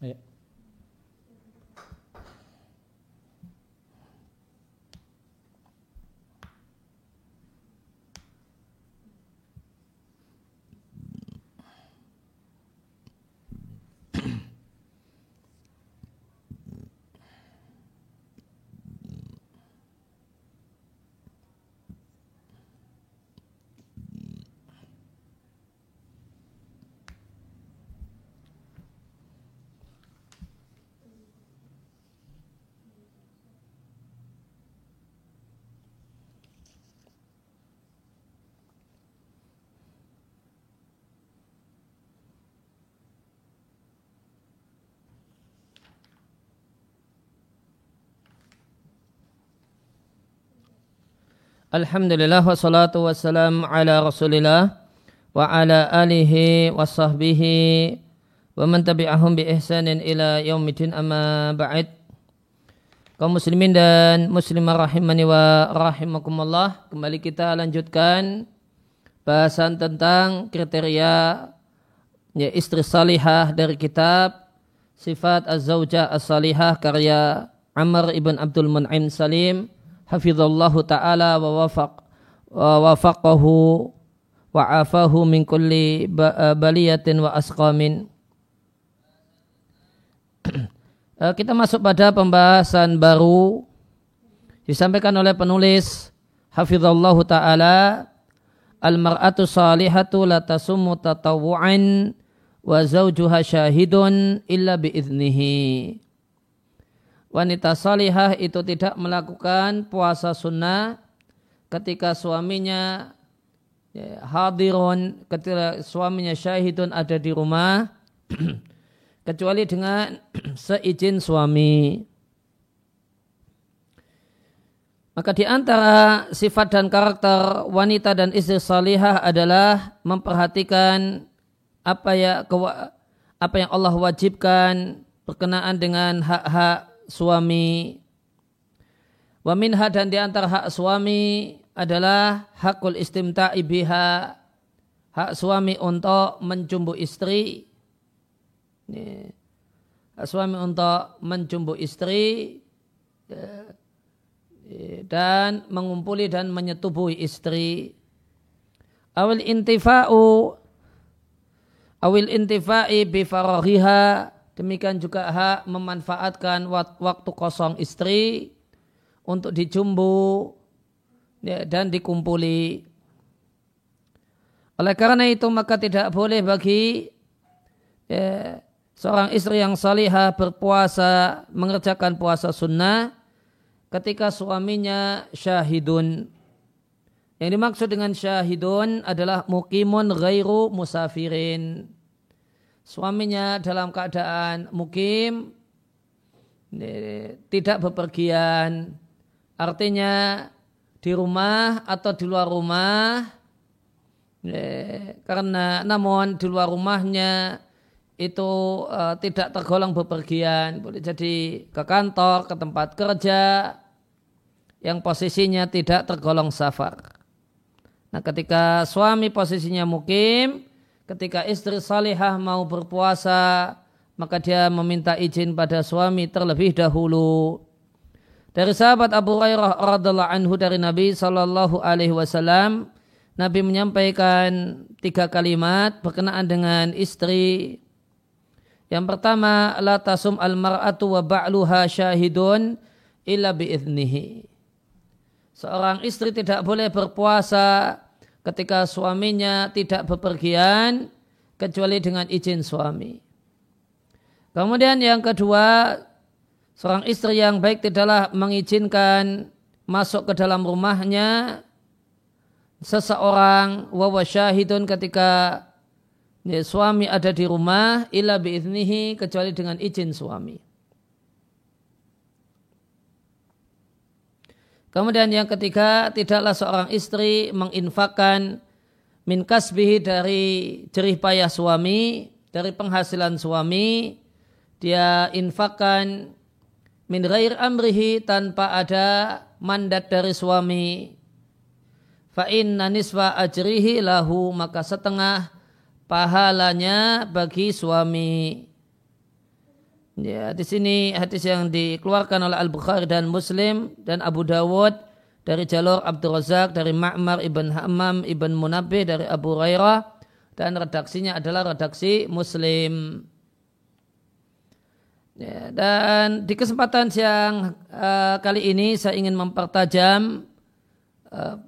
Ya. Alhamdulillah wassalatu wassalam ala rasulillah wa ala alihi wa sahbihi wa man tabi'ahum bi ihsanin ila yaumidin amma ba'id. Kaum muslimin dan muslimah rahimani wa rahimakumullah kembali kita lanjutkan bahasan tentang kriteria ya, istri salihah dari kitab sifat az-zawjah as-salihah karya Amr ibn Abdul Mun'im Salim hafizallahu taala wa wafaq wa wafaqahu wa afahu min kulli eh, baliyatin wa asqamin. Eh, kita masuk pada pembahasan baru disampaikan oleh penulis hafizallahu taala al mar'atu salihatu la tasummu tatawu'an wa zawjuha syahidun illa biiznihi wanita salihah itu tidak melakukan puasa sunnah ketika suaminya ya, hadirun, ketika suaminya syahidun ada di rumah, kecuali dengan seizin suami. Maka di antara sifat dan karakter wanita dan istri salihah adalah memperhatikan apa ya apa yang Allah wajibkan berkenaan dengan hak-hak suami. Wa minha dan di antara hak suami adalah hakul istimta'i biha. Hak suami untuk mencumbu istri. Ini. Hak suami untuk mencumbu istri dan mengumpuli dan menyetubuhi istri. Awil intifa'u awil intifa'i bi Demikian juga hak memanfaatkan waktu kosong istri untuk dicumbu ya, dan dikumpuli. Oleh karena itu maka tidak boleh bagi ya, seorang istri yang salihah berpuasa mengerjakan puasa sunnah ketika suaminya syahidun. Yang dimaksud dengan syahidun adalah mukimun ghairu musafirin suaminya dalam keadaan mukim tidak bepergian. Artinya di rumah atau di luar rumah karena namun di luar rumahnya itu uh, tidak tergolong bepergian. Boleh jadi ke kantor ke tempat kerja yang posisinya tidak tergolong safar. Nah ketika suami posisinya mukim ketika istri salihah mau berpuasa maka dia meminta izin pada suami terlebih dahulu. Dari sahabat Abu Hurairah radhiallahu anhu dari Nabi Shallallahu alaihi wasallam Nabi menyampaikan tiga kalimat berkenaan dengan istri. Yang pertama, la tasum al mar'atu wa ba'luha syahidun illa biiznihi. Seorang istri tidak boleh berpuasa ketika suaminya tidak bepergian kecuali dengan izin suami. Kemudian yang kedua, seorang istri yang baik tidaklah mengizinkan masuk ke dalam rumahnya seseorang wawa syahidun ketika ya, suami ada di rumah illa biiznihi kecuali dengan izin suami. Kemudian yang ketiga, tidaklah seorang istri menginfakkan min kasbihi dari jerih payah suami, dari penghasilan suami, dia infakkan min ghair amrihi tanpa ada mandat dari suami. Fa inna niswa ajrihi lahu maka setengah pahalanya bagi suami. Ya, di sini hadis yang dikeluarkan oleh Al Bukhari dan Muslim dan Abu Dawud dari jalur Abdul Razak dari Ma'mar ibn Hammam ibn Munabbih dari Abu Hurairah dan redaksinya adalah redaksi Muslim. Ya, dan di kesempatan siang uh, kali ini saya ingin mempertajam uh,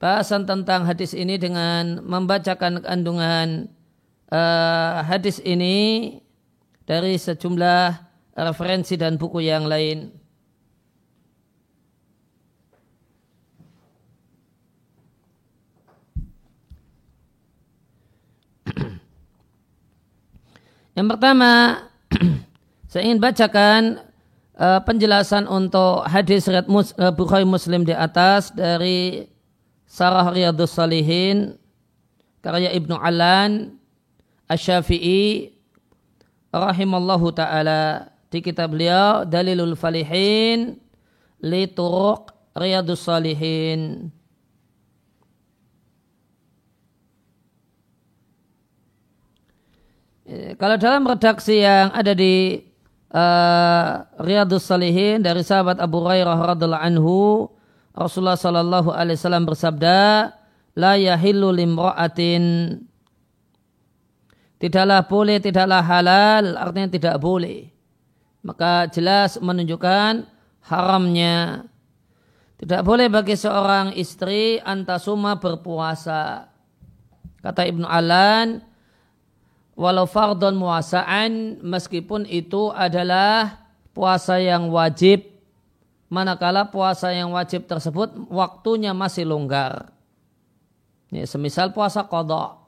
bahasan tentang hadis ini dengan membacakan kandungan uh, hadis ini dari sejumlah referensi dan buku yang lain. Yang pertama, saya ingin bacakan uh, penjelasan untuk hadis riwayat mus, uh, Bukhari Muslim di atas dari Sarah Riyadus Salihin karya Ibnu Alan Asy-Syafi'i rahimallahu taala di kitab beliau Dalilul Falihin li Turuq Riyadus Salihin. Eh, kalau dalam redaksi yang ada di uh, Riyadus Salihin dari sahabat Abu Hurairah radhiallahu anhu, Rasulullah sallallahu alaihi wasallam bersabda, "La yahillu limra'atin tidaklah boleh, tidaklah halal, artinya tidak boleh. Maka jelas menunjukkan haramnya. Tidak boleh bagi seorang istri antasuma berpuasa. Kata Ibnu Alan, walau fardon muasaan, meskipun itu adalah puasa yang wajib, manakala puasa yang wajib tersebut waktunya masih longgar. Ya, semisal puasa kodok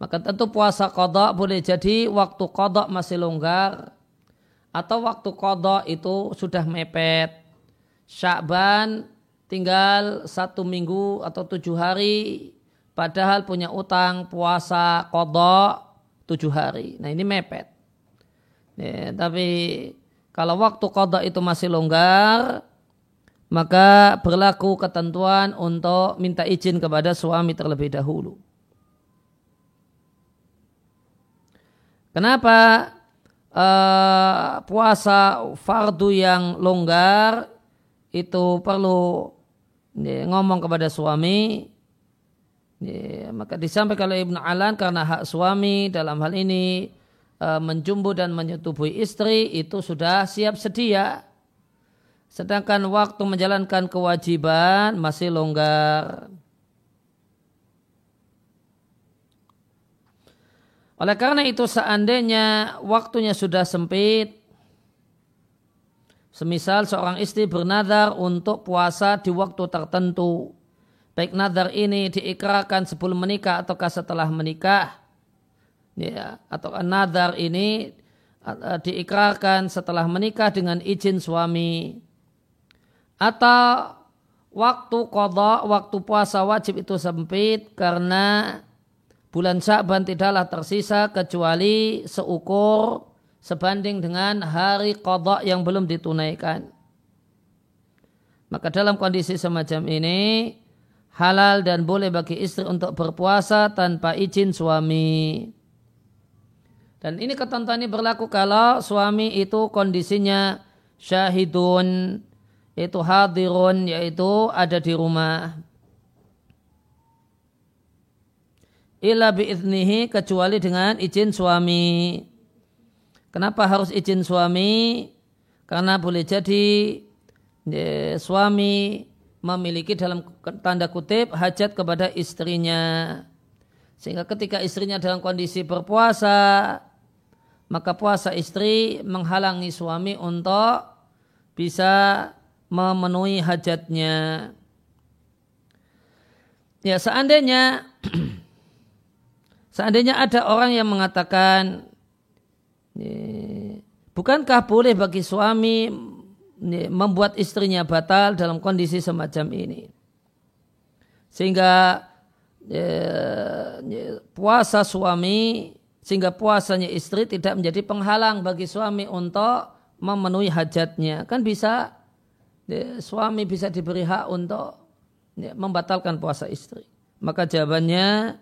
maka tentu puasa kodok boleh jadi waktu kodok masih longgar atau waktu kodok itu sudah mepet. Syakban tinggal satu minggu atau tujuh hari padahal punya utang puasa kodok tujuh hari. Nah ini mepet. Ya, tapi kalau waktu kodok itu masih longgar maka berlaku ketentuan untuk minta izin kepada suami terlebih dahulu. Kenapa uh, puasa fardu yang longgar itu perlu ya, ngomong kepada suami? Ya, maka disampaikan oleh Ibnu Alan karena hak suami dalam hal ini uh, menjumbu dan menyetubuhi istri itu sudah siap sedia. Sedangkan waktu menjalankan kewajiban masih longgar. Oleh karena itu seandainya waktunya sudah sempit, semisal seorang istri bernadar untuk puasa di waktu tertentu, baik nadar ini diikrarkan sebelum menikah ataukah setelah menikah, ya, atau nadar ini diikrarkan setelah menikah dengan izin suami, atau waktu kodok, waktu puasa wajib itu sempit karena bulan Sya'ban tidaklah tersisa kecuali seukur sebanding dengan hari kodok yang belum ditunaikan. Maka dalam kondisi semacam ini, halal dan boleh bagi istri untuk berpuasa tanpa izin suami. Dan ini ketentuan ini berlaku kalau suami itu kondisinya syahidun, itu hadirun, yaitu ada di rumah. Illa biiznihi kecuali dengan izin suami. Kenapa harus izin suami? Karena boleh jadi ya, suami memiliki dalam tanda kutip hajat kepada istrinya. Sehingga ketika istrinya dalam kondisi berpuasa, maka puasa istri menghalangi suami untuk bisa memenuhi hajatnya. Ya seandainya Seandainya ada orang yang mengatakan, bukankah boleh bagi suami membuat istrinya batal dalam kondisi semacam ini? Sehingga puasa suami, sehingga puasanya istri tidak menjadi penghalang bagi suami untuk memenuhi hajatnya. Kan bisa, suami bisa diberi hak untuk membatalkan puasa istri. Maka jawabannya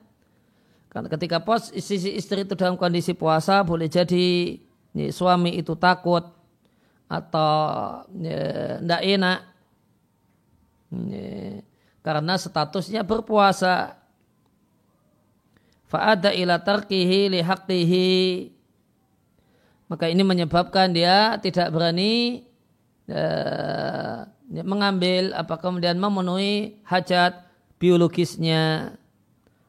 karena ketika pos sisi istri itu dalam kondisi puasa boleh jadi ya, suami itu takut atau tidak ya, enak. Ya, karena statusnya berpuasa. Fa'ada ila tarkihi li haqqihi. Maka ini menyebabkan dia tidak berani uh, mengambil apa kemudian memenuhi hajat biologisnya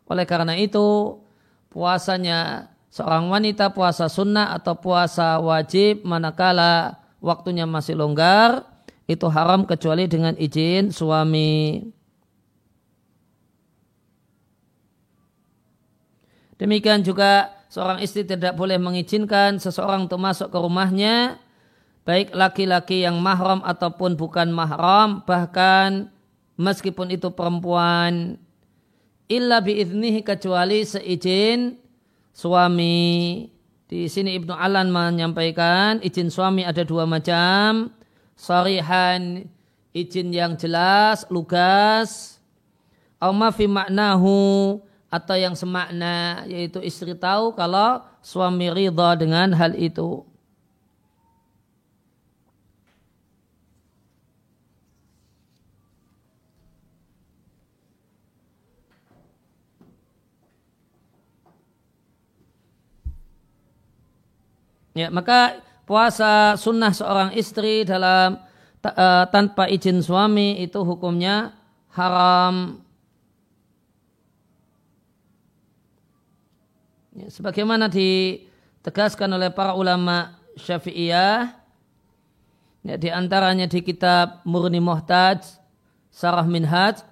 oleh karena itu puasanya seorang wanita puasa sunnah atau puasa wajib manakala waktunya masih longgar itu haram kecuali dengan izin suami. Demikian juga seorang istri tidak boleh mengizinkan seseorang untuk masuk ke rumahnya baik laki-laki yang mahram ataupun bukan mahram bahkan meskipun itu perempuan illa biiznihi kecuali seizin suami di sini Ibnu Alan menyampaikan izin suami ada dua macam. Sarihan izin yang jelas, lugas. Au fi maknahu atau yang semakna yaitu istri tahu kalau suami ridha dengan hal itu. Ya, maka puasa sunnah seorang istri dalam uh, tanpa izin suami itu hukumnya haram. Ya, sebagaimana ditegaskan oleh para ulama Syafi'iyah ya, di antaranya di kitab Murni Muhtaj Sarah Minhaj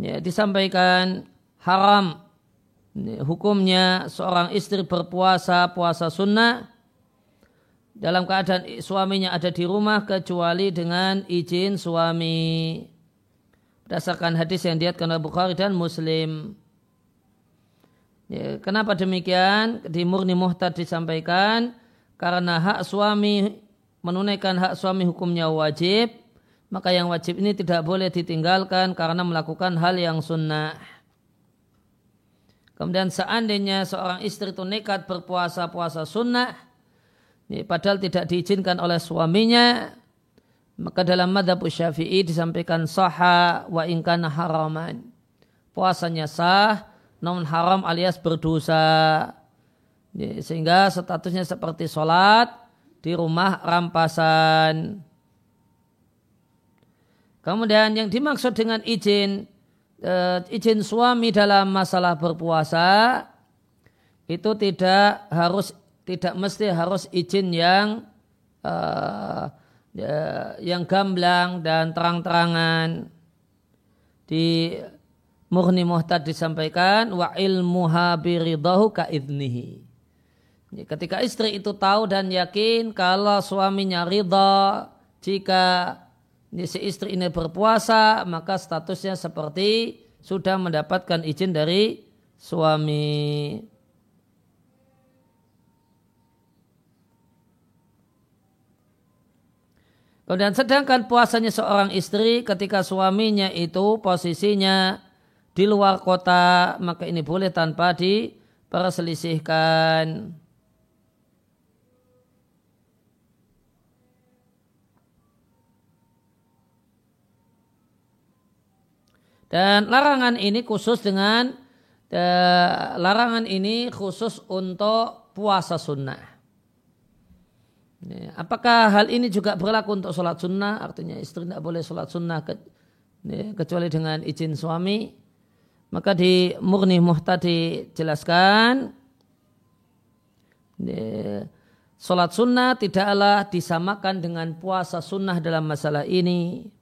ya, disampaikan haram ya, hukumnya seorang istri berpuasa puasa sunnah dalam keadaan suaminya ada di rumah kecuali dengan izin suami. Berdasarkan hadis yang diatkan oleh Bukhari dan Muslim. Ya, kenapa demikian? Di murni muhtad disampaikan karena hak suami menunaikan hak suami hukumnya wajib, maka yang wajib ini tidak boleh ditinggalkan karena melakukan hal yang sunnah. Kemudian seandainya seorang istri itu nekat berpuasa-puasa sunnah, padahal tidak diizinkan oleh suaminya maka dalam madhab syafi'i disampaikan saha wa ingkana haraman. Puasanya sah namun haram alias berdosa. Sehingga statusnya seperti sholat di rumah rampasan. Kemudian yang dimaksud dengan izin eh, izin suami dalam masalah berpuasa itu tidak harus tidak mesti harus izin yang uh, ya, yang gamblang dan terang-terangan di murni muhtad disampaikan wa ilmuha biridahu ka idnihi. Ketika istri itu tahu dan yakin kalau suaminya ridha jika si istri ini berpuasa maka statusnya seperti sudah mendapatkan izin dari suami. Kemudian sedangkan puasanya seorang istri ketika suaminya itu posisinya di luar kota, maka ini boleh tanpa diperselisihkan. Dan larangan ini khusus dengan eh, larangan ini khusus untuk puasa sunnah. Ya, apakah hal ini juga berlaku untuk sholat sunnah? Artinya istri tidak boleh sholat sunnah ke, ya, kecuali dengan izin suami. Maka di murni muhtadi jelaskan ya, sholat sunnah tidaklah disamakan dengan puasa sunnah dalam masalah ini.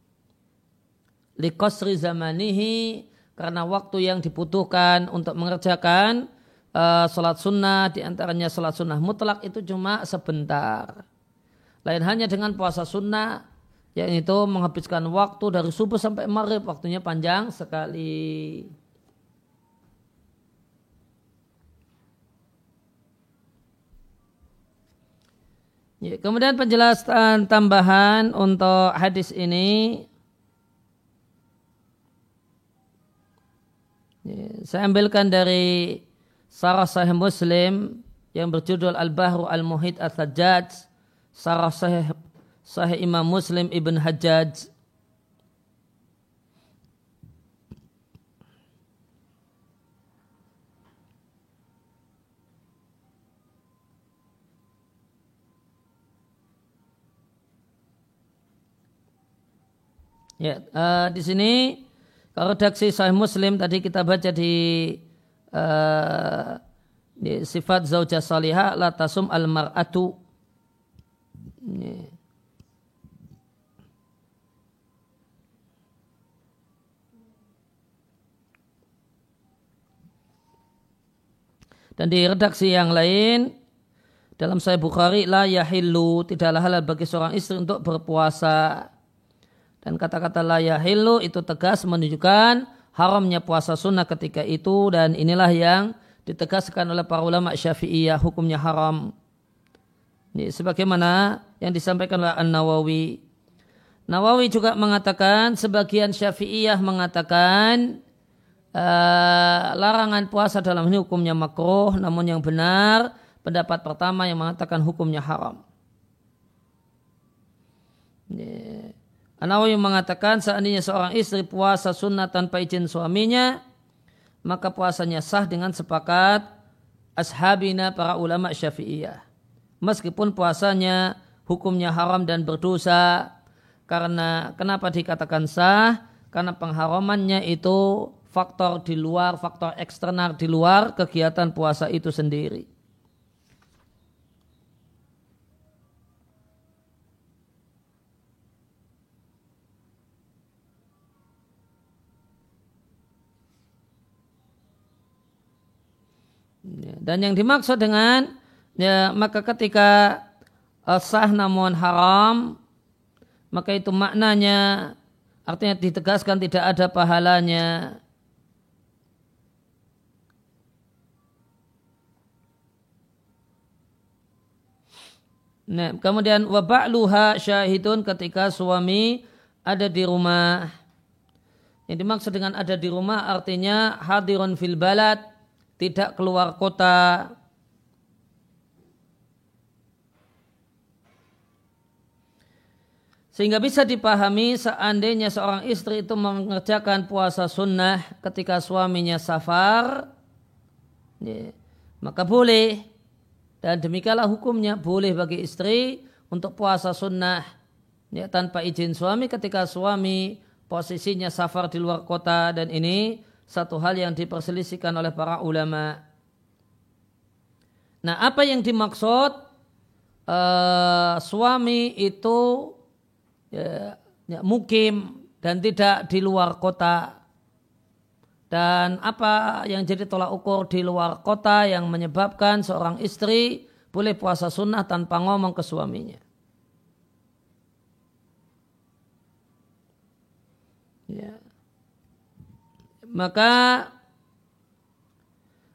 Likosri zamanihi karena waktu yang dibutuhkan untuk mengerjakan uh, sholat sunnah di antaranya sholat sunnah mutlak itu cuma sebentar. Lain hanya dengan puasa sunnah yang itu menghabiskan waktu dari subuh sampai maghrib waktunya panjang sekali. Ya, kemudian penjelasan tambahan untuk hadis ini ya, saya ambilkan dari Sarah Sahih Muslim yang berjudul Al-Bahru Al-Muhid Al-Sajjaj Sarah Sahih, Sahih Imam Muslim Ibn Hajjaj. Ya, uh, di sini kalau redaksi Sahih Muslim tadi kita baca di, uh, sifat zaujah salihah la tasum al mar'atu. Dan di redaksi yang lain dalam Sahih Bukhari la yahillu tidaklah halal bagi seorang istri untuk berpuasa dan kata-kata la yahillu itu tegas menunjukkan haramnya puasa sunnah ketika itu dan inilah yang ditegaskan oleh para ulama syafi'iyah hukumnya haram. Ini sebagaimana yang disampaikan oleh An-Nawawi. Nawawi juga mengatakan, sebagian syafi'iyah mengatakan uh, larangan puasa dalam ini hukumnya makruh, namun yang benar pendapat pertama yang mengatakan hukumnya haram. Yeah. Anawi mengatakan seandainya seorang istri puasa sunnah tanpa izin suaminya, maka puasanya sah dengan sepakat ashabina para ulama syafi'iyah. Meskipun puasanya hukumnya haram dan berdosa, karena kenapa dikatakan sah? Karena pengharamannya itu faktor di luar, faktor eksternal di luar kegiatan puasa itu sendiri. Dan yang dimaksud dengan ya maka ketika sah namun haram maka itu maknanya artinya ditegaskan tidak ada pahalanya. Nah, kemudian wabakluha syahidun ketika suami ada di rumah. Yang dimaksud dengan ada di rumah artinya hadirun fil balad tidak keluar kota, Sehingga bisa dipahami seandainya seorang istri itu mengerjakan puasa sunnah ketika suaminya safar, ya, maka boleh. Dan demikianlah hukumnya boleh bagi istri untuk puasa sunnah ya, tanpa izin suami ketika suami posisinya safar di luar kota dan ini satu hal yang diperselisihkan oleh para ulama. Nah, apa yang dimaksud uh, suami itu ya, ya, mukim dan tidak di luar kota? Dan apa yang jadi tolak ukur di luar kota yang menyebabkan seorang istri boleh puasa sunnah tanpa ngomong ke suaminya? Maka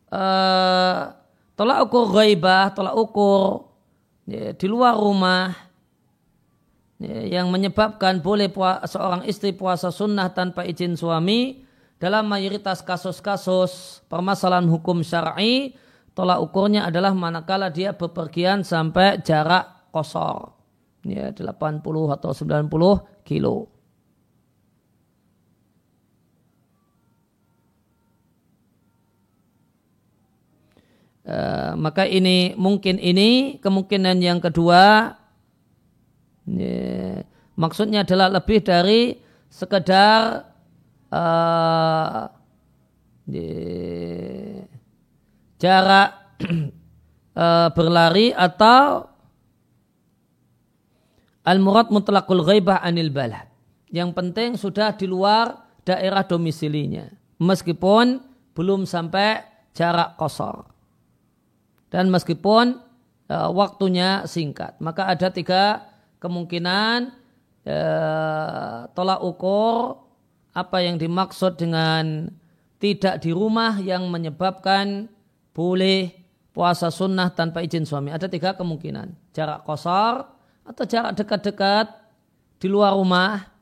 uh, tolak ukur ghaibah, tolak ukur ya, di luar rumah ya, yang menyebabkan boleh puasa, seorang istri puasa sunnah tanpa izin suami dalam mayoritas kasus-kasus permasalahan hukum syar'i tolak ukurnya adalah manakala dia bepergian sampai jarak kosor ya 80 atau 90 kilo. Uh, maka ini mungkin ini kemungkinan yang kedua ya, maksudnya adalah lebih dari sekedar uh, ya, jarak uh, berlari atau al-murad mutlaqul ghaibah anil balad. Yang penting sudah di luar daerah domisilinya meskipun belum sampai jarak kosor dan meskipun uh, waktunya singkat. Maka ada tiga kemungkinan uh, tolak ukur apa yang dimaksud dengan tidak di rumah yang menyebabkan boleh puasa sunnah tanpa izin suami. Ada tiga kemungkinan. Jarak kosor atau jarak dekat-dekat di luar rumah.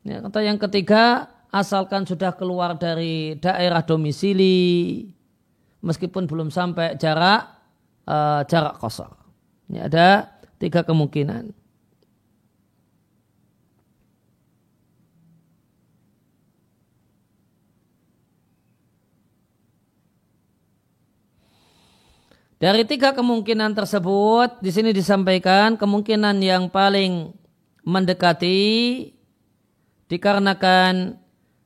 Ya, atau yang ketiga, asalkan sudah keluar dari daerah domisili meskipun belum sampai jarak uh, jarak kosor. Ini ada tiga kemungkinan. Dari tiga kemungkinan tersebut, di sini disampaikan kemungkinan yang paling mendekati dikarenakan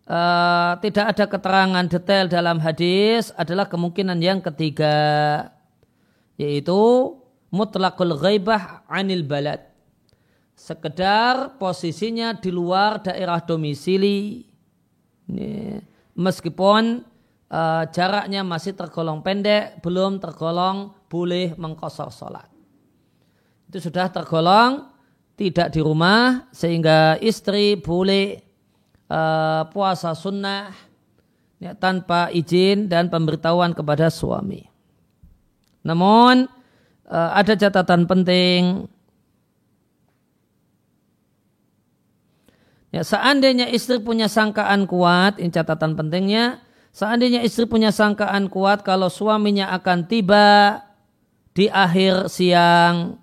uh, tidak ada keterangan detail dalam hadis adalah kemungkinan yang ketiga, yaitu mutlakul ghaibah anil balad. Sekedar posisinya di luar daerah domisili, meskipun uh, jaraknya masih tergolong pendek, belum tergolong boleh mengkosor sholat. Itu sudah tergolong tidak di rumah sehingga istri boleh uh, puasa sunnah ya, tanpa izin dan pemberitahuan kepada suami. Namun uh, ada catatan penting. Ya, seandainya istri punya sangkaan kuat, ini catatan pentingnya, Seandainya istri punya sangkaan kuat kalau suaminya akan tiba di akhir siang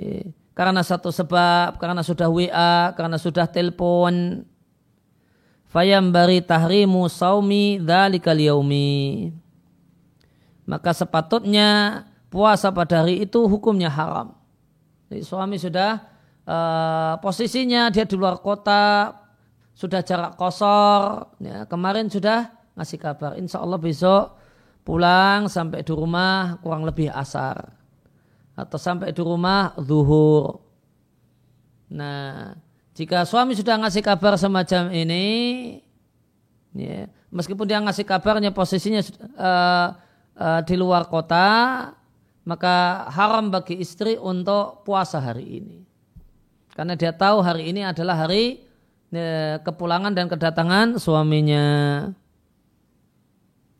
ya, karena satu sebab, karena sudah WA, karena sudah telepon, fayam bari tahrimu saumi dhalikal yaumi. Maka sepatutnya puasa pada hari itu hukumnya haram. Jadi suami sudah uh, posisinya dia di luar kota, sudah jarak kosor, ya, kemarin sudah ngasih kabar, insya Allah besok pulang sampai di rumah kurang lebih asar atau sampai di rumah zuhur. Nah, jika suami sudah ngasih kabar semacam ini, ya, meskipun dia ngasih kabarnya posisinya uh, uh, di luar kota, maka haram bagi istri untuk puasa hari ini. Karena dia tahu hari ini adalah hari Ya, kepulangan dan kedatangan suaminya.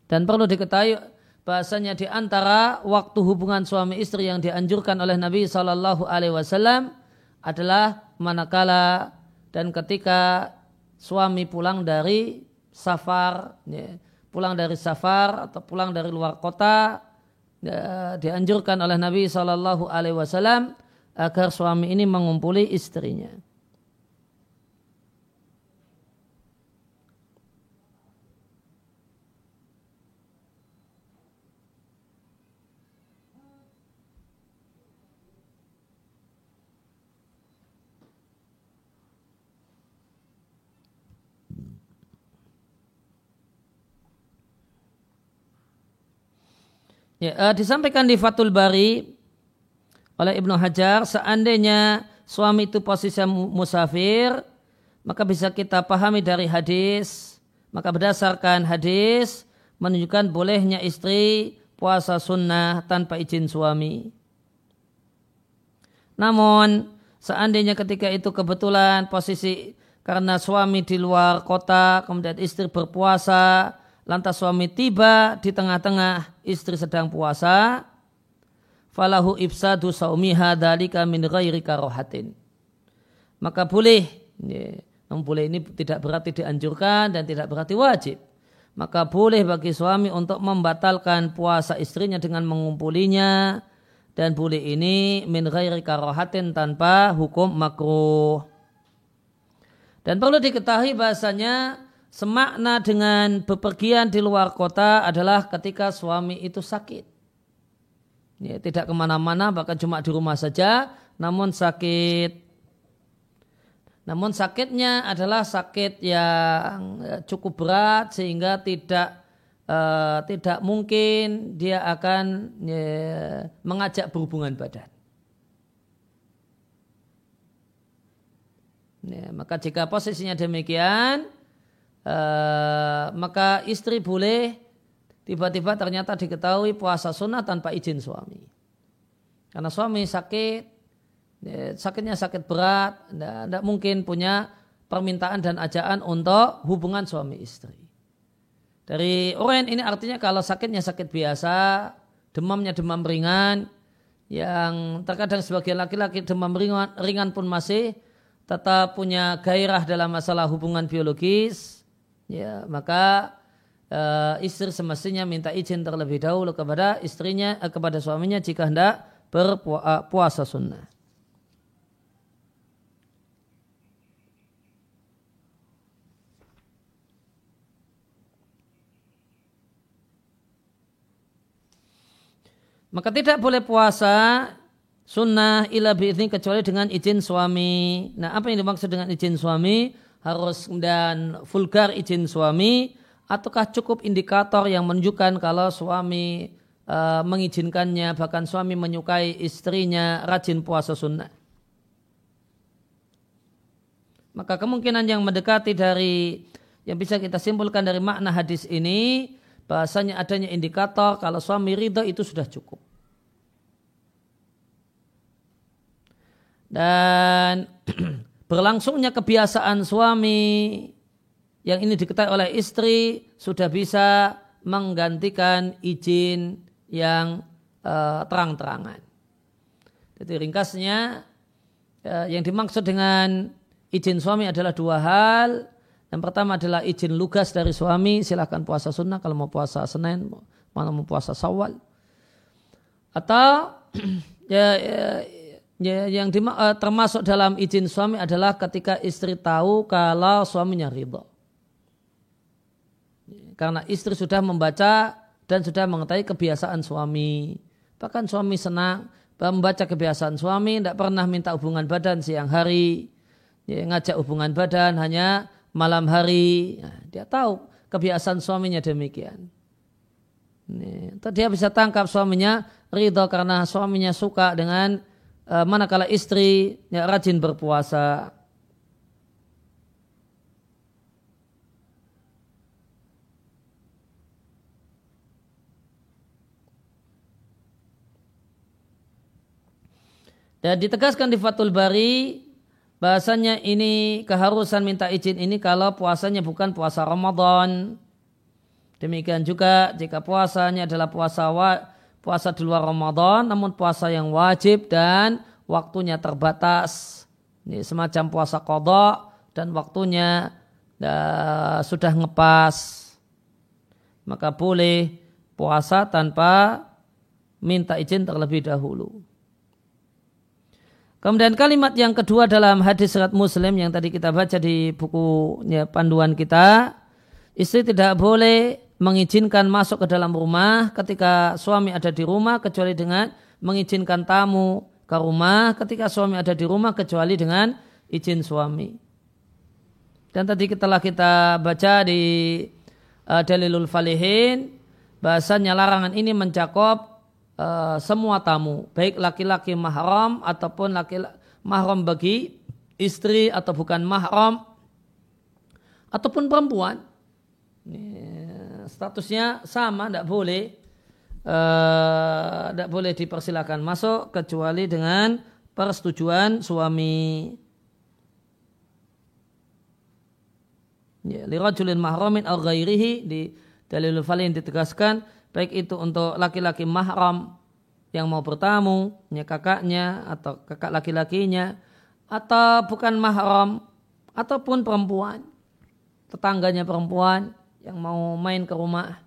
Dan perlu diketahui bahasanya di antara waktu hubungan suami istri yang dianjurkan oleh Nabi Shallallahu Alaihi Wasallam adalah manakala dan ketika suami pulang dari safar, ya, pulang dari safar atau pulang dari luar kota, ya, dianjurkan oleh Nabi Shallallahu Alaihi Wasallam agar suami ini mengumpuli istrinya. Ya, uh, disampaikan di Fatul Bari oleh Ibnu Hajar, seandainya suami itu posisi musafir, maka bisa kita pahami dari hadis, maka berdasarkan hadis menunjukkan bolehnya istri puasa sunnah tanpa izin suami. Namun seandainya ketika itu kebetulan posisi karena suami di luar kota, kemudian istri berpuasa, lantas suami tiba di tengah-tengah istri sedang puasa, falahu ibsadu saumiha dalika min ghairi karohatin. Maka boleh, ya, boleh ini tidak berarti dianjurkan dan tidak berarti wajib. Maka boleh bagi suami untuk membatalkan puasa istrinya dengan mengumpulinya dan boleh ini min ghairi karohatin tanpa hukum makruh. Dan perlu diketahui bahasanya semakna dengan bepergian di luar kota adalah ketika suami itu sakit. Ya, tidak ke mana-mana bahkan cuma di rumah saja namun sakit. Namun sakitnya adalah sakit yang ya, cukup berat sehingga tidak uh, tidak mungkin dia akan ya, mengajak berhubungan badan. Ya, maka jika posisinya demikian, Eh, maka istri boleh tiba-tiba ternyata diketahui puasa sunnah tanpa izin suami. Karena suami sakit, ya, sakitnya sakit berat, tidak mungkin punya permintaan dan ajaan untuk hubungan suami istri. Dari orang ini artinya kalau sakitnya sakit biasa, demamnya demam ringan, yang terkadang sebagian laki-laki demam ringan, ringan pun masih tetap punya gairah dalam masalah hubungan biologis, ya maka uh, istri semestinya minta izin terlebih dahulu kepada istrinya uh, kepada suaminya jika hendak berpuasa sunnah. Maka tidak boleh puasa sunnah ila biizni kecuali dengan izin suami. Nah apa yang dimaksud dengan izin suami? Harus dan vulgar izin suami ataukah cukup indikator yang menunjukkan kalau suami uh, mengizinkannya bahkan suami menyukai istrinya rajin puasa sunnah. Maka kemungkinan yang mendekati dari yang bisa kita simpulkan dari makna hadis ini bahasanya adanya indikator kalau suami ridho itu sudah cukup. Dan berlangsungnya kebiasaan suami yang ini diketahui oleh istri sudah bisa menggantikan izin yang uh, terang-terangan. Jadi ringkasnya uh, yang dimaksud dengan izin suami adalah dua hal. Yang pertama adalah izin lugas dari suami, silahkan puasa sunnah kalau mau puasa Senin, mau mau puasa Sawal. Atau ya, ya, ya yang di, uh, termasuk dalam izin suami adalah ketika istri tahu kalau suaminya ridho. Karena istri sudah membaca dan sudah mengetahui kebiasaan suami. Bahkan suami senang membaca kebiasaan suami, tidak pernah minta hubungan badan siang hari. Ya, ngajak hubungan badan hanya malam hari. Nah, dia tahu kebiasaan suaminya demikian. Nih, dia bisa tangkap suaminya ridho karena suaminya suka dengan uh, manakala istri ya, rajin berpuasa. Dan ditegaskan di Fatul Bari bahasanya ini keharusan minta izin ini kalau puasanya bukan puasa Ramadan. Demikian juga jika puasanya adalah puasa wa, puasa di luar Ramadan namun puasa yang wajib dan waktunya terbatas. Ini semacam puasa kodok dan waktunya uh, sudah ngepas. Maka boleh puasa tanpa minta izin terlebih dahulu. Kemudian kalimat yang kedua dalam hadis surat Muslim yang tadi kita baca di bukunya panduan kita, istri tidak boleh mengizinkan masuk ke dalam rumah ketika suami ada di rumah kecuali dengan mengizinkan tamu ke rumah ketika suami ada di rumah kecuali dengan izin suami. Dan tadi kita telah kita baca di uh, Dalilul Falihin bahasanya larangan ini mencakup uh, semua tamu, baik laki-laki mahram ataupun laki mahram bagi istri atau bukan mahram ataupun perempuan. Ini, statusnya sama, tidak boleh tidak uh, boleh dipersilakan masuk kecuali dengan persetujuan suami. Ya, lirajulin mahramin al ghairihi di dalil falin ditegaskan baik itu untuk laki-laki mahram yang mau bertamu, ya kakaknya atau kakak laki-lakinya, atau bukan mahram, ataupun perempuan, tetangganya perempuan yang mau main ke rumah,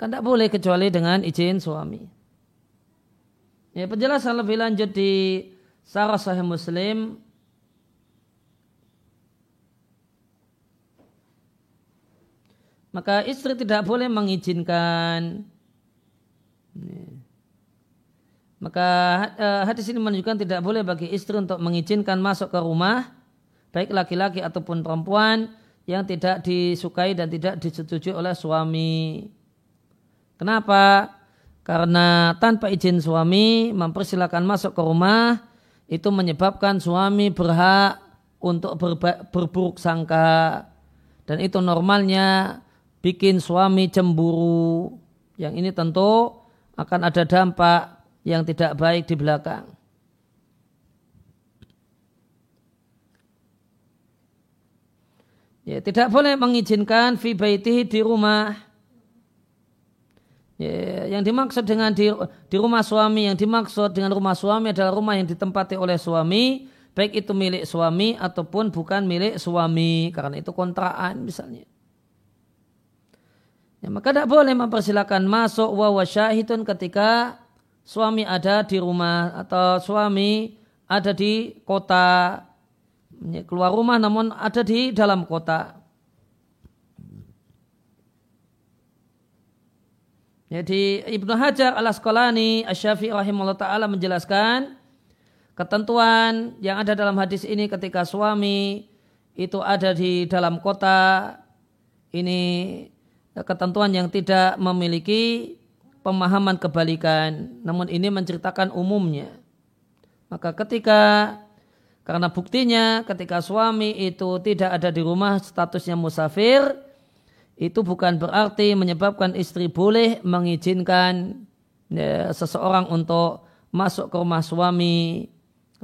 kan tidak boleh kecuali dengan izin suami. Ya, penjelasan lebih lanjut di Sarah Sahih Muslim. Maka istri tidak boleh mengizinkan. Maka eh, hadis ini menunjukkan tidak boleh bagi istri untuk mengizinkan masuk ke rumah baik laki-laki ataupun perempuan yang tidak disukai dan tidak disetujui oleh suami. Kenapa? Karena tanpa izin suami mempersilahkan masuk ke rumah itu menyebabkan suami berhak untuk berburuk sangka dan itu normalnya bikin suami cemburu. Yang ini tentu akan ada dampak yang tidak baik di belakang. Ya, tidak boleh mengizinkan fi baitihi di rumah. Ya, yang dimaksud dengan di, di rumah suami, yang dimaksud dengan rumah suami adalah rumah yang ditempati oleh suami, baik itu milik suami ataupun bukan milik suami, karena itu kontraan misalnya. Ya, maka tidak boleh mempersilahkan masuk wa syahidun ketika suami ada di rumah atau suami ada di kota keluar rumah namun ada di dalam kota. Jadi Ibnu Hajar al Asqalani Asy-Syafi'i rahimahullah taala menjelaskan ketentuan yang ada dalam hadis ini ketika suami itu ada di dalam kota ini ketentuan yang tidak memiliki pemahaman kebalikan namun ini menceritakan umumnya maka ketika karena buktinya ketika suami itu tidak ada di rumah statusnya musafir itu bukan berarti menyebabkan istri boleh mengizinkan ya, seseorang untuk masuk ke rumah suami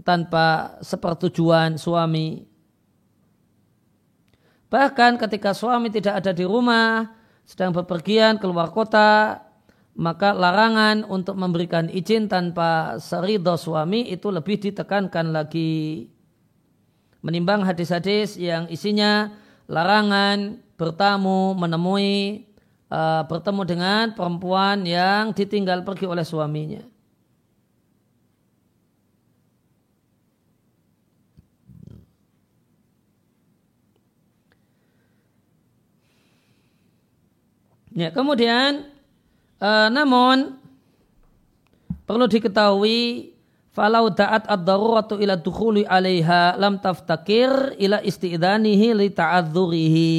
tanpa sepertujuan suami. Bahkan ketika suami tidak ada di rumah, sedang bepergian keluar kota, maka larangan untuk memberikan izin tanpa serido suami itu lebih ditekankan lagi. Menimbang hadis-hadis yang isinya larangan bertamu, menemui, uh, bertemu dengan perempuan yang ditinggal pergi oleh suaminya. Ya, kemudian uh, namun perlu diketahui falau da'at ad-daruratu ila dukhuli 'alaiha lam taftakir ila isti'danihi li ta'adzurihi.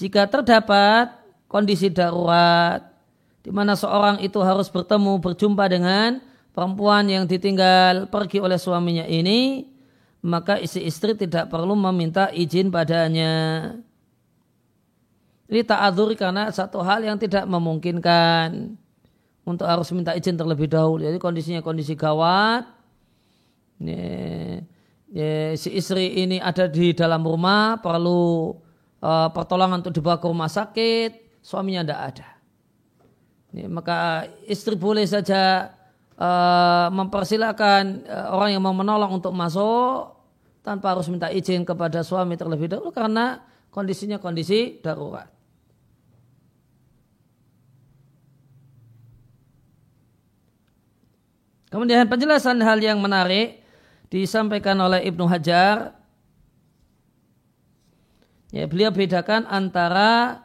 Jika terdapat kondisi darurat di mana seorang itu harus bertemu berjumpa dengan perempuan yang ditinggal pergi oleh suaminya ini, maka istri-istri tidak perlu meminta izin padanya. Ini ta'adzuri karena satu hal yang tidak memungkinkan untuk harus minta izin terlebih dahulu. Jadi kondisinya kondisi gawat. Ini, ya, si istri ini ada di dalam rumah, perlu uh, pertolongan untuk dibawa ke rumah sakit, suaminya tidak ada. Ini, maka istri boleh saja uh, mempersilahkan uh, orang yang mau menolong untuk masuk tanpa harus minta izin kepada suami terlebih dahulu karena kondisinya kondisi darurat. Kemudian penjelasan hal yang menarik disampaikan oleh Ibnu Hajar. Ya, beliau bedakan antara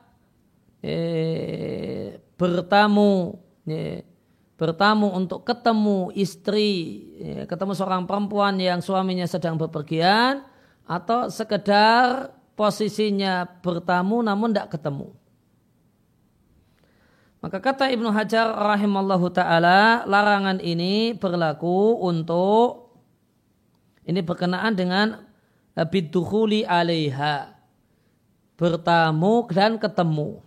eh, bertamu, ya, bertamu untuk ketemu istri, ya, ketemu seorang perempuan yang suaminya sedang bepergian, atau sekedar posisinya bertamu namun tidak ketemu. Maka kata Ibnu Hajar rahimallahu taala, larangan ini berlaku untuk ini berkenaan dengan bidukhuli alaiha. Bertamu dan ketemu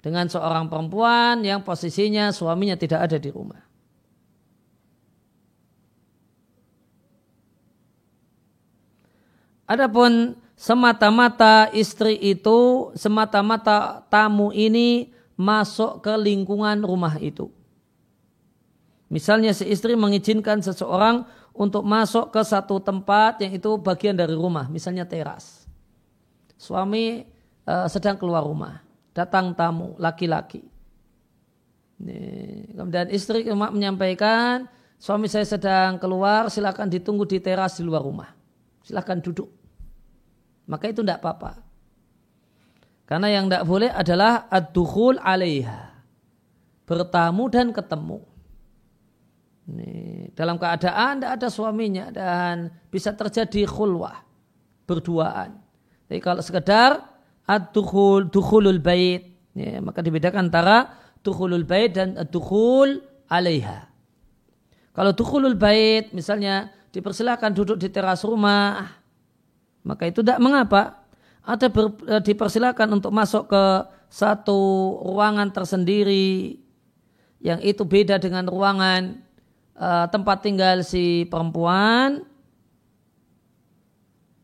dengan seorang perempuan yang posisinya suaminya tidak ada di rumah. Adapun semata-mata istri itu, semata-mata tamu ini masuk ke lingkungan rumah itu. Misalnya si istri mengizinkan seseorang untuk masuk ke satu tempat yang itu bagian dari rumah, misalnya teras. Suami uh, sedang keluar rumah, datang tamu laki-laki. Kemudian istri menyampaikan, suami saya sedang keluar, silakan ditunggu di teras di luar rumah. Silakan duduk. Maka itu tidak apa-apa. Karena yang tidak boleh adalah ad-dukhul alaiha. Bertamu dan ketemu. Ini, dalam keadaan tidak ada suaminya dan bisa terjadi khulwah. Berduaan. Jadi kalau sekedar ad-dukhul, dukhulul bait. Ya, maka dibedakan antara dukhulul bait dan ad-dukhul alaiha. Kalau dukhulul bait misalnya dipersilakan duduk di teras rumah. Maka itu tidak mengapa. Ada ber, e, dipersilakan untuk masuk ke satu ruangan tersendiri yang itu beda dengan ruangan uh, tempat tinggal si perempuan.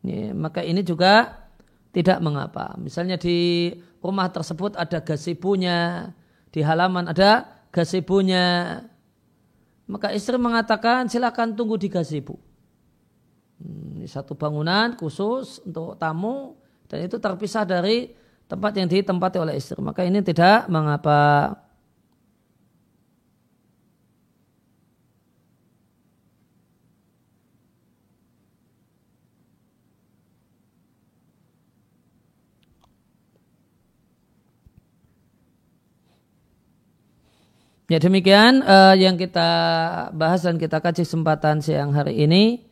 Ya, maka ini juga tidak mengapa. Misalnya di rumah tersebut ada gazebonya di halaman ada gazebonya maka istri mengatakan silakan tunggu di gazebo hmm, satu bangunan khusus untuk tamu dan itu terpisah dari tempat yang ditempati oleh istri. Maka ini tidak mengapa. Ya demikian uh, yang kita bahas dan kita kaji kesempatan siang hari ini.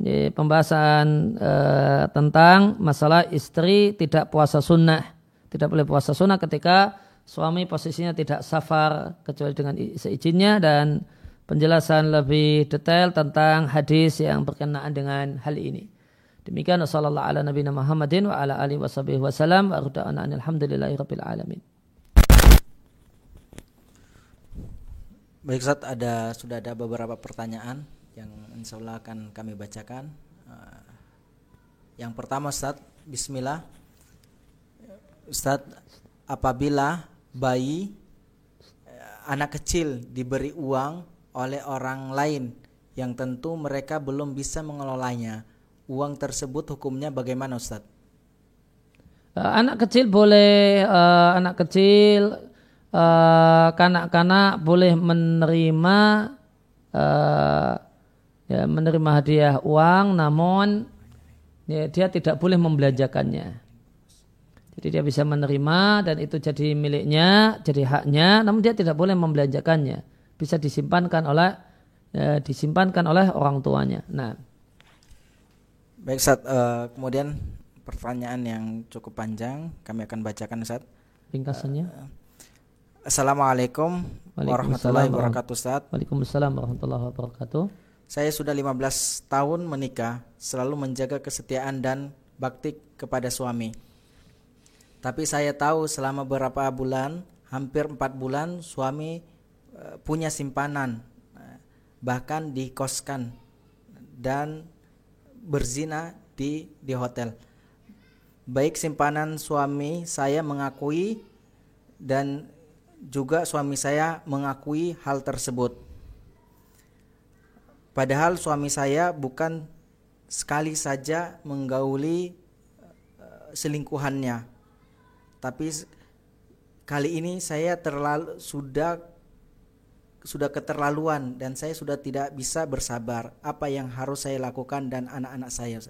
Ini pembahasan uh, tentang masalah istri tidak puasa sunnah. Tidak boleh puasa sunnah ketika suami posisinya tidak safar kecuali dengan seizinnya dan penjelasan lebih detail tentang hadis yang berkenaan dengan hal ini. Demikian wasallallahu ala nabiyina Muhammadin wa ala alihi wasallam wa alhamdulillahi rabbil alamin. Baik Ustaz, ada sudah ada beberapa pertanyaan yang insya Allah akan kami bacakan. Uh, yang pertama Ustaz, Bismillah. Ustaz, apabila bayi uh, anak kecil diberi uang oleh orang lain yang tentu mereka belum bisa mengelolanya, uang tersebut hukumnya bagaimana Ustaz? Uh, anak kecil boleh uh, anak kecil Eh, kanak-kanak uh, boleh menerima uh, ya, menerima hadiah uang namun ya, dia tidak boleh membelanjakannya. Jadi dia bisa menerima dan itu jadi miliknya, jadi haknya, namun dia tidak boleh membelanjakannya. Bisa disimpankan oleh ya, disimpankan oleh orang tuanya. Nah, baik saat uh, kemudian pertanyaan yang cukup panjang kami akan bacakan saat ringkasannya. Uh, Assalamualaikum warahmatullahi wabarakatuh Ustaz. Waalaikumsalam warahmatullahi wabarakatuh. Saya sudah 15 tahun menikah, selalu menjaga kesetiaan dan bakti kepada suami. Tapi saya tahu selama beberapa bulan, hampir empat bulan, suami uh, punya simpanan, uh, bahkan dikoskan dan berzina di di hotel. Baik simpanan suami saya mengakui dan juga suami saya mengakui hal tersebut. Padahal suami saya bukan sekali saja menggauli uh, selingkuhannya. Tapi kali ini saya terlalu sudah sudah keterlaluan dan saya sudah tidak bisa bersabar. Apa yang harus saya lakukan dan anak-anak saya?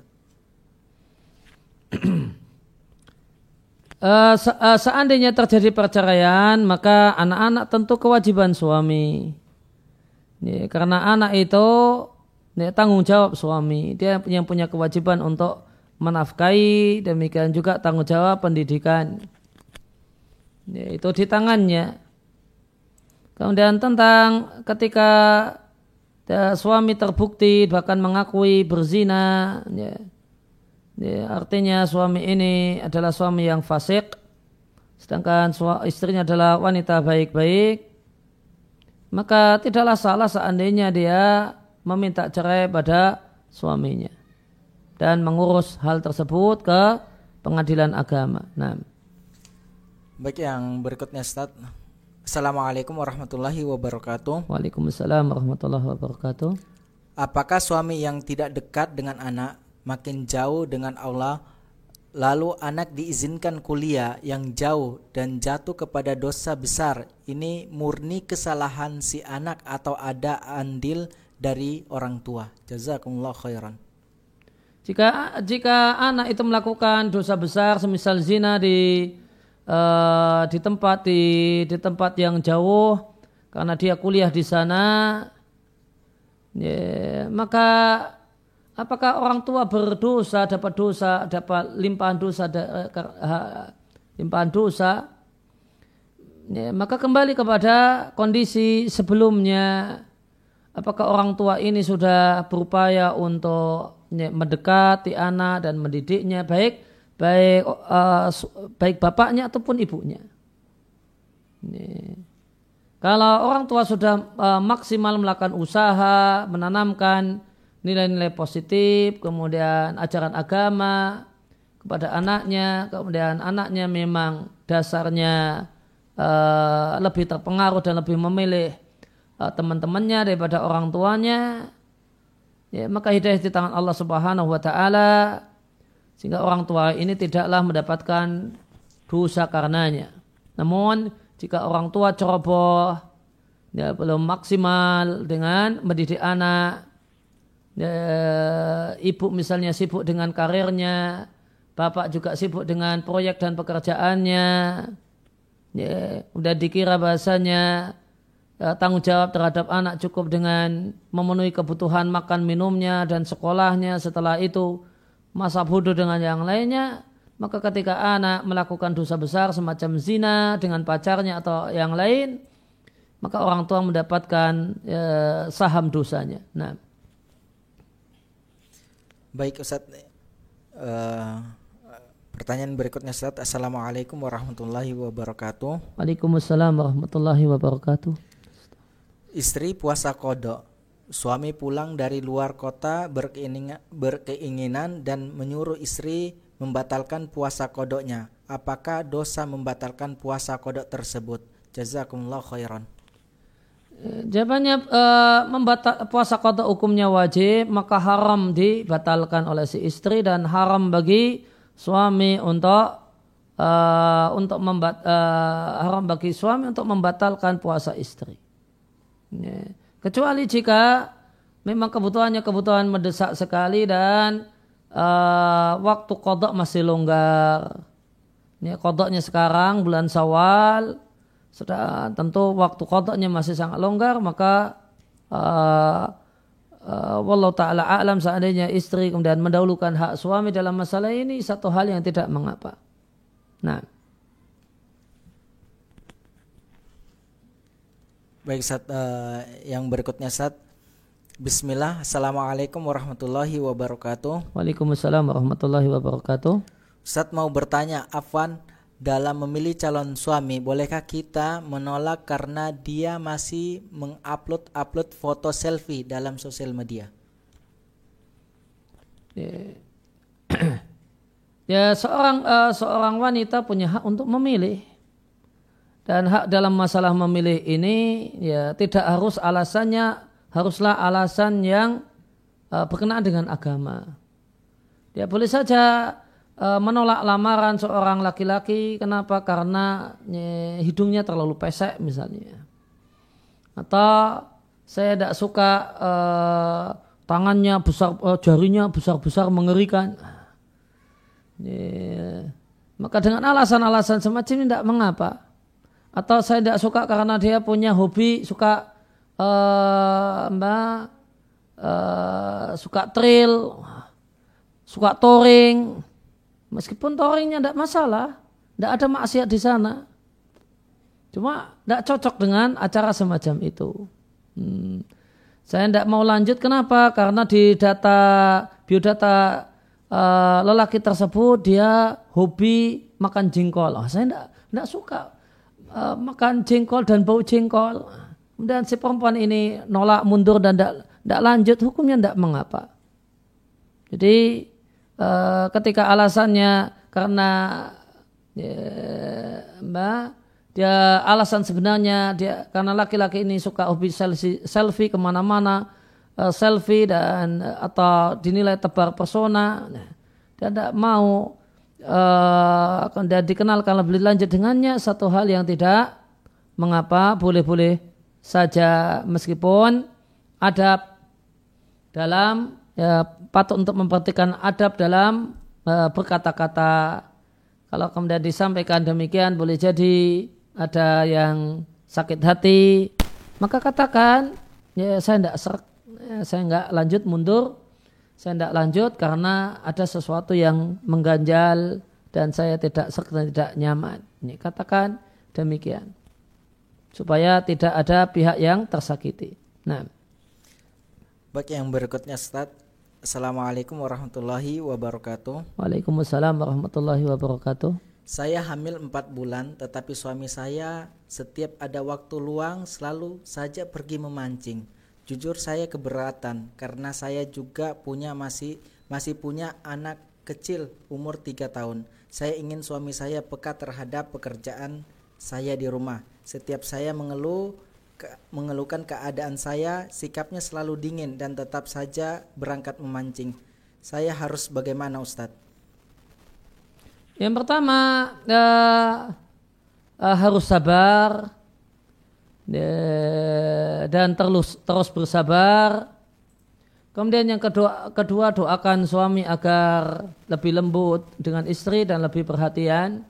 Uh, se uh, seandainya terjadi perceraian, maka anak-anak tentu kewajiban suami. Ya, karena anak itu ya, tanggung jawab suami. Dia yang punya kewajiban untuk menafkahi, demikian juga tanggung jawab pendidikan. Ya, itu di tangannya. Kemudian tentang ketika ya, suami terbukti bahkan mengakui berzina, ya, Ya, artinya suami ini adalah suami yang fasik, sedangkan istrinya adalah wanita baik-baik, maka tidaklah salah seandainya dia meminta cerai pada suaminya dan mengurus hal tersebut ke pengadilan agama. Nah. Baik yang berikutnya Ustaz. Assalamualaikum warahmatullahi wabarakatuh. Waalaikumsalam warahmatullahi wabarakatuh. Apakah suami yang tidak dekat dengan anak makin jauh dengan Allah lalu anak diizinkan kuliah yang jauh dan jatuh kepada dosa besar. Ini murni kesalahan si anak atau ada andil dari orang tua. Jazakumullah khairan. Jika jika anak itu melakukan dosa besar semisal zina di uh, di tempat di di tempat yang jauh karena dia kuliah di sana ya, maka apakah orang tua berdosa dapat dosa dapat limpahan dosa eh, limpahan dosa? Ya, maka kembali kepada kondisi sebelumnya. Apakah orang tua ini sudah berupaya untuk ya, mendekati anak dan mendidiknya baik baik uh, baik bapaknya ataupun ibunya? Ya. kalau orang tua sudah uh, maksimal melakukan usaha menanamkan nilai-nilai positif, kemudian ajaran agama kepada anaknya, kemudian anaknya memang dasarnya uh, lebih terpengaruh dan lebih memilih uh, teman-temannya daripada orang tuanya, ya, maka hidayah di tangan Allah Subhanahu wa taala sehingga orang tua ini tidaklah mendapatkan dosa karenanya. Namun jika orang tua ceroboh, ya belum maksimal dengan mendidik anak, ya, ibu misalnya sibuk dengan karirnya, bapak juga sibuk dengan proyek dan pekerjaannya, ya, udah dikira bahasanya ya, tanggung jawab terhadap anak cukup dengan memenuhi kebutuhan makan minumnya dan sekolahnya setelah itu masa bodoh dengan yang lainnya maka ketika anak melakukan dosa besar semacam zina dengan pacarnya atau yang lain, maka orang tua mendapatkan ya, saham dosanya. Nah. Baik Ustaz, uh, pertanyaan berikutnya Ustaz. Assalamualaikum warahmatullahi wabarakatuh. Waalaikumsalam warahmatullahi wabarakatuh. Istri puasa kodok. Suami pulang dari luar kota berkeinginan, berkeinginan dan menyuruh istri membatalkan puasa kodoknya. Apakah dosa membatalkan puasa kodok tersebut? Jazakumullah khairan. Jawabannya e, membatal, puasa kodok hukumnya wajib maka haram dibatalkan oleh si istri dan haram bagi suami untuk e, untuk membat, e, haram bagi suami untuk membatalkan puasa istri. Ya. Kecuali jika memang kebutuhannya kebutuhan mendesak sekali dan uh, waktu kodok masih longgar. Ini kodoknya sekarang bulan Sawal, sudah tentu waktu kodoknya masih sangat longgar, maka uh, uh, wallahu taala alam seandainya istri kemudian mendahulukan hak suami dalam masalah ini satu hal yang tidak mengapa. Nah. Baik saat uh, yang berikutnya saat Bismillah, Assalamualaikum warahmatullahi wabarakatuh. Waalaikumsalam warahmatullahi wabarakatuh. Ustaz mau bertanya, Afwan, dalam memilih calon suami, bolehkah kita menolak karena dia masih mengupload-upload foto selfie dalam sosial media? Ya, ya seorang uh, seorang wanita punya hak untuk memilih dan hak dalam masalah memilih ini ya tidak harus alasannya haruslah alasan yang uh, berkenaan dengan agama. Dia boleh saja menolak lamaran seorang laki-laki. Kenapa? Karena nye, hidungnya terlalu pesek misalnya. Atau saya tidak suka uh, tangannya besar, uh, jarinya besar-besar mengerikan. Maka dengan alasan-alasan semacam ini tidak mengapa. Atau saya tidak suka karena dia punya hobi suka uh, mbak uh, suka trail, suka touring. Meskipun touringnya tidak masalah, tidak ada maksiat di sana. Cuma tidak cocok dengan acara semacam itu. Hmm. Saya tidak mau lanjut kenapa? Karena di data biodata uh, lelaki tersebut dia hobi makan jengkol. Oh, saya tidak suka uh, makan jengkol dan bau jengkol. Dan si perempuan ini nolak mundur dan tidak lanjut, hukumnya tidak mengapa. Jadi uh, ketika alasannya karena ya, mbak dia alasan sebenarnya dia karena laki-laki ini suka hobi selfie, selfie ke mana-mana uh, selfie dan atau dinilai tebar persona. Nah, dia tidak mau uh, dan dikenalkan lebih lanjut dengannya. Satu hal yang tidak mengapa boleh-boleh saja meskipun adab dalam ya, patut untuk memperhatikan adab dalam uh, berkata-kata. Kalau kemudian disampaikan demikian boleh jadi ada yang sakit hati, maka katakan ya saya tidak serak, ya, saya nggak lanjut mundur, saya tidak lanjut karena ada sesuatu yang mengganjal dan saya tidak serak dan tidak nyaman. Ini katakan demikian supaya tidak ada pihak yang tersakiti. Nah. Baik yang berikutnya Ustaz. Assalamualaikum warahmatullahi wabarakatuh. Waalaikumsalam warahmatullahi wabarakatuh. Saya hamil 4 bulan tetapi suami saya setiap ada waktu luang selalu saja pergi memancing. Jujur saya keberatan karena saya juga punya masih masih punya anak kecil umur 3 tahun. Saya ingin suami saya peka terhadap pekerjaan saya di rumah. Setiap saya mengeluh ke, mengeluhkan keadaan saya, sikapnya selalu dingin dan tetap saja berangkat memancing. Saya harus bagaimana Ustadz? Yang pertama uh, uh, harus sabar uh, dan terus terus bersabar. Kemudian yang kedua, kedua doakan suami agar lebih lembut dengan istri dan lebih perhatian.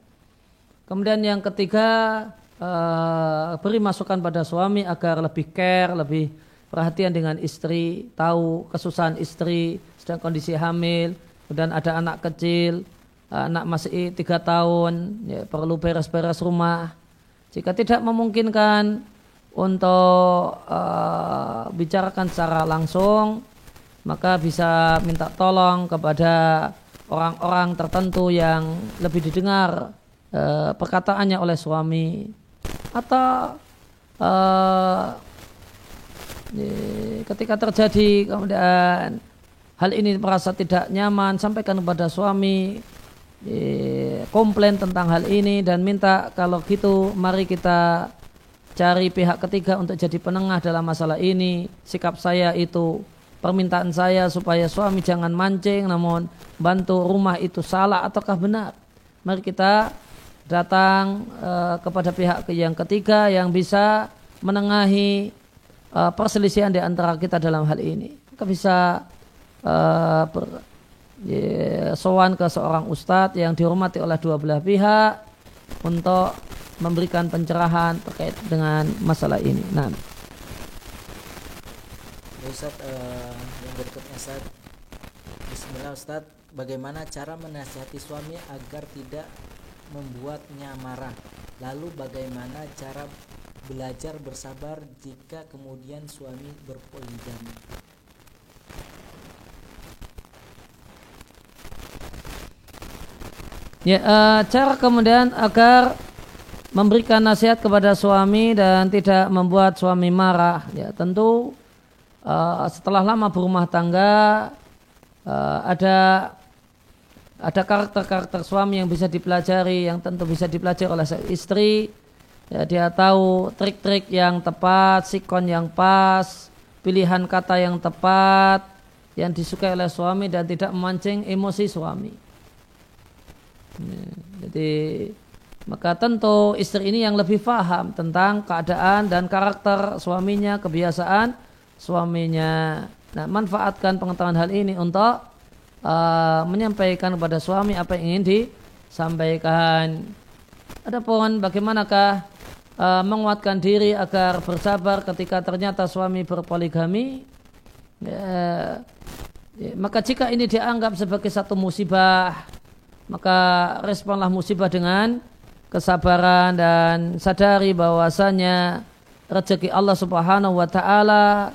Kemudian yang ketiga uh, beri masukan pada suami agar lebih care, lebih perhatian dengan istri, tahu kesusahan istri sedang kondisi hamil, kemudian ada anak kecil, anak masih tiga tahun, ya, perlu beres-beres rumah. Jika tidak memungkinkan untuk uh, bicarakan secara langsung, maka bisa minta tolong kepada orang-orang tertentu yang lebih didengar uh, perkataannya oleh suami atau uh, ketika terjadi kemudian hal ini merasa tidak nyaman sampaikan kepada suami komplain tentang hal ini dan minta kalau gitu mari kita cari pihak ketiga untuk jadi penengah dalam masalah ini. Sikap saya itu permintaan saya supaya suami jangan mancing namun bantu rumah itu salah ataukah benar. Mari kita datang uh, kepada pihak yang ketiga yang bisa menengahi uh, perselisihan di antara kita dalam hal ini. Kita bisa uh, ya, sowan ke seorang ustadz yang dihormati oleh dua belah pihak untuk memberikan pencerahan terkait dengan masalah ini. Nah, Ustaz uh, yang berikutnya Ustaz Bismillah Ustaz Bagaimana cara menasihati suami agar tidak membuatnya marah Lalu bagaimana cara belajar bersabar jika kemudian suami berpoligami Ya, uh, cara kemudian agar memberikan nasihat kepada suami dan tidak membuat suami marah. Ya, tentu uh, setelah lama berumah tangga uh, ada ada karakter-karakter suami yang bisa dipelajari, yang tentu bisa dipelajari oleh istri. Ya, dia tahu trik-trik yang tepat, sikon yang pas, pilihan kata yang tepat, yang disukai oleh suami dan tidak memancing emosi suami. Ya, jadi maka tentu istri ini yang lebih faham tentang keadaan dan karakter suaminya, kebiasaan suaminya. Nah, manfaatkan pengetahuan hal ini untuk uh, menyampaikan kepada suami apa yang ingin disampaikan. Adapun bagaimanakah uh, menguatkan diri agar bersabar ketika ternyata suami berpoligami? Ya, ya, maka jika ini dianggap sebagai satu musibah maka responlah musibah dengan kesabaran dan sadari bahwasanya rezeki Allah Subhanahu wa taala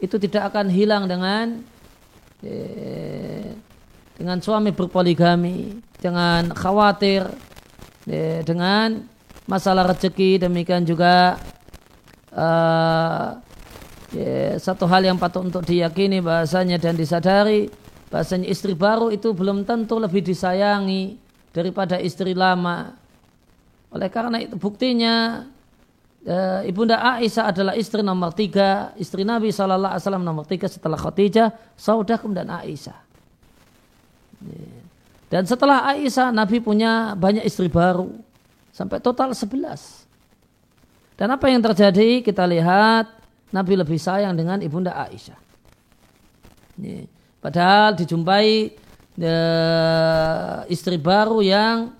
itu tidak akan hilang dengan eh, dengan suami berpoligami, jangan khawatir eh, dengan masalah rezeki demikian juga ya, satu hal yang patut untuk diyakini bahasanya dan disadari Bahasanya istri baru itu belum tentu lebih disayangi daripada istri lama. Oleh karena itu buktinya e, ibunda Aisyah adalah istri nomor tiga, istri Nabi Shallallahu Alaihi Wasallam nomor tiga setelah Khadijah, Saudah dan Aisyah. Dan setelah Aisyah, Nabi punya banyak istri baru sampai total sebelas. Dan apa yang terjadi? Kita lihat Nabi lebih sayang dengan ibunda Aisyah. Padahal dijumpai uh, istri baru yang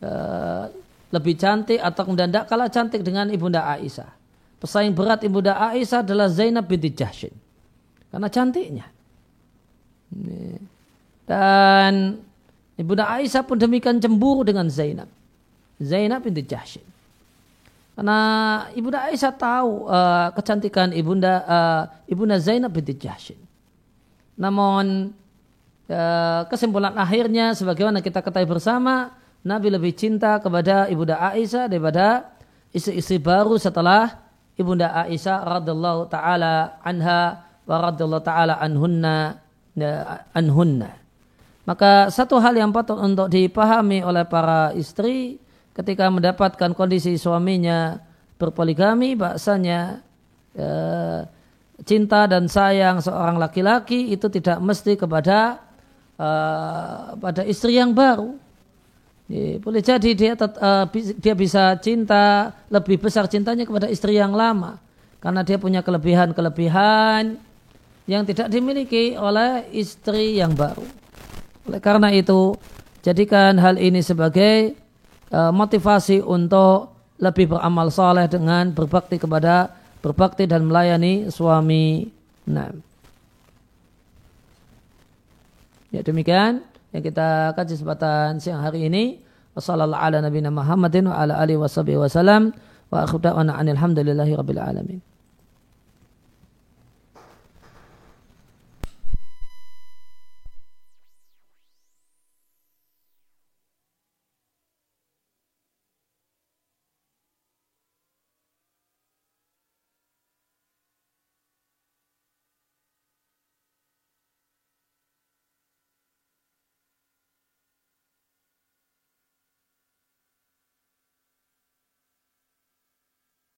uh, lebih cantik atau kemudian tidak kalah cantik dengan ibunda Aisyah. Pesaing berat ibunda Aisyah adalah Zainab binti Jahshin. Karena cantiknya. Dan ibunda Aisyah pun demikian cemburu dengan Zainab. Zainab binti Jahshin. Karena ibunda Aisyah tahu uh, kecantikan ibunda uh, ibunda Zainab binti Jahshin. Namun eh, kesimpulan akhirnya sebagaimana kita ketahui bersama Nabi lebih cinta kepada ibunda Aisyah daripada istri-istri baru setelah ibunda Aisyah radhiallahu taala anha wa radhiallahu taala anhunna ya, anhunna. Maka satu hal yang patut untuk dipahami oleh para istri ketika mendapatkan kondisi suaminya berpoligami bahasanya eh, cinta dan sayang seorang laki-laki itu tidak mesti kepada uh, pada istri yang baru. Ya, boleh jadi dia uh, dia bisa cinta lebih besar cintanya kepada istri yang lama karena dia punya kelebihan-kelebihan yang tidak dimiliki oleh istri yang baru. Oleh karena itu, jadikan hal ini sebagai uh, motivasi untuk lebih beramal soleh dengan berbakti kepada berbakti dan melayani suami. Nah, ya demikian yang kita kaji kesempatan siang hari ini. Wassalamualaikum warahmatullahi wabarakatuh. Wa ala alihi wa sahbihi wa salam. Wa akhiru da'wana alhamdulillahi rabbil alamin.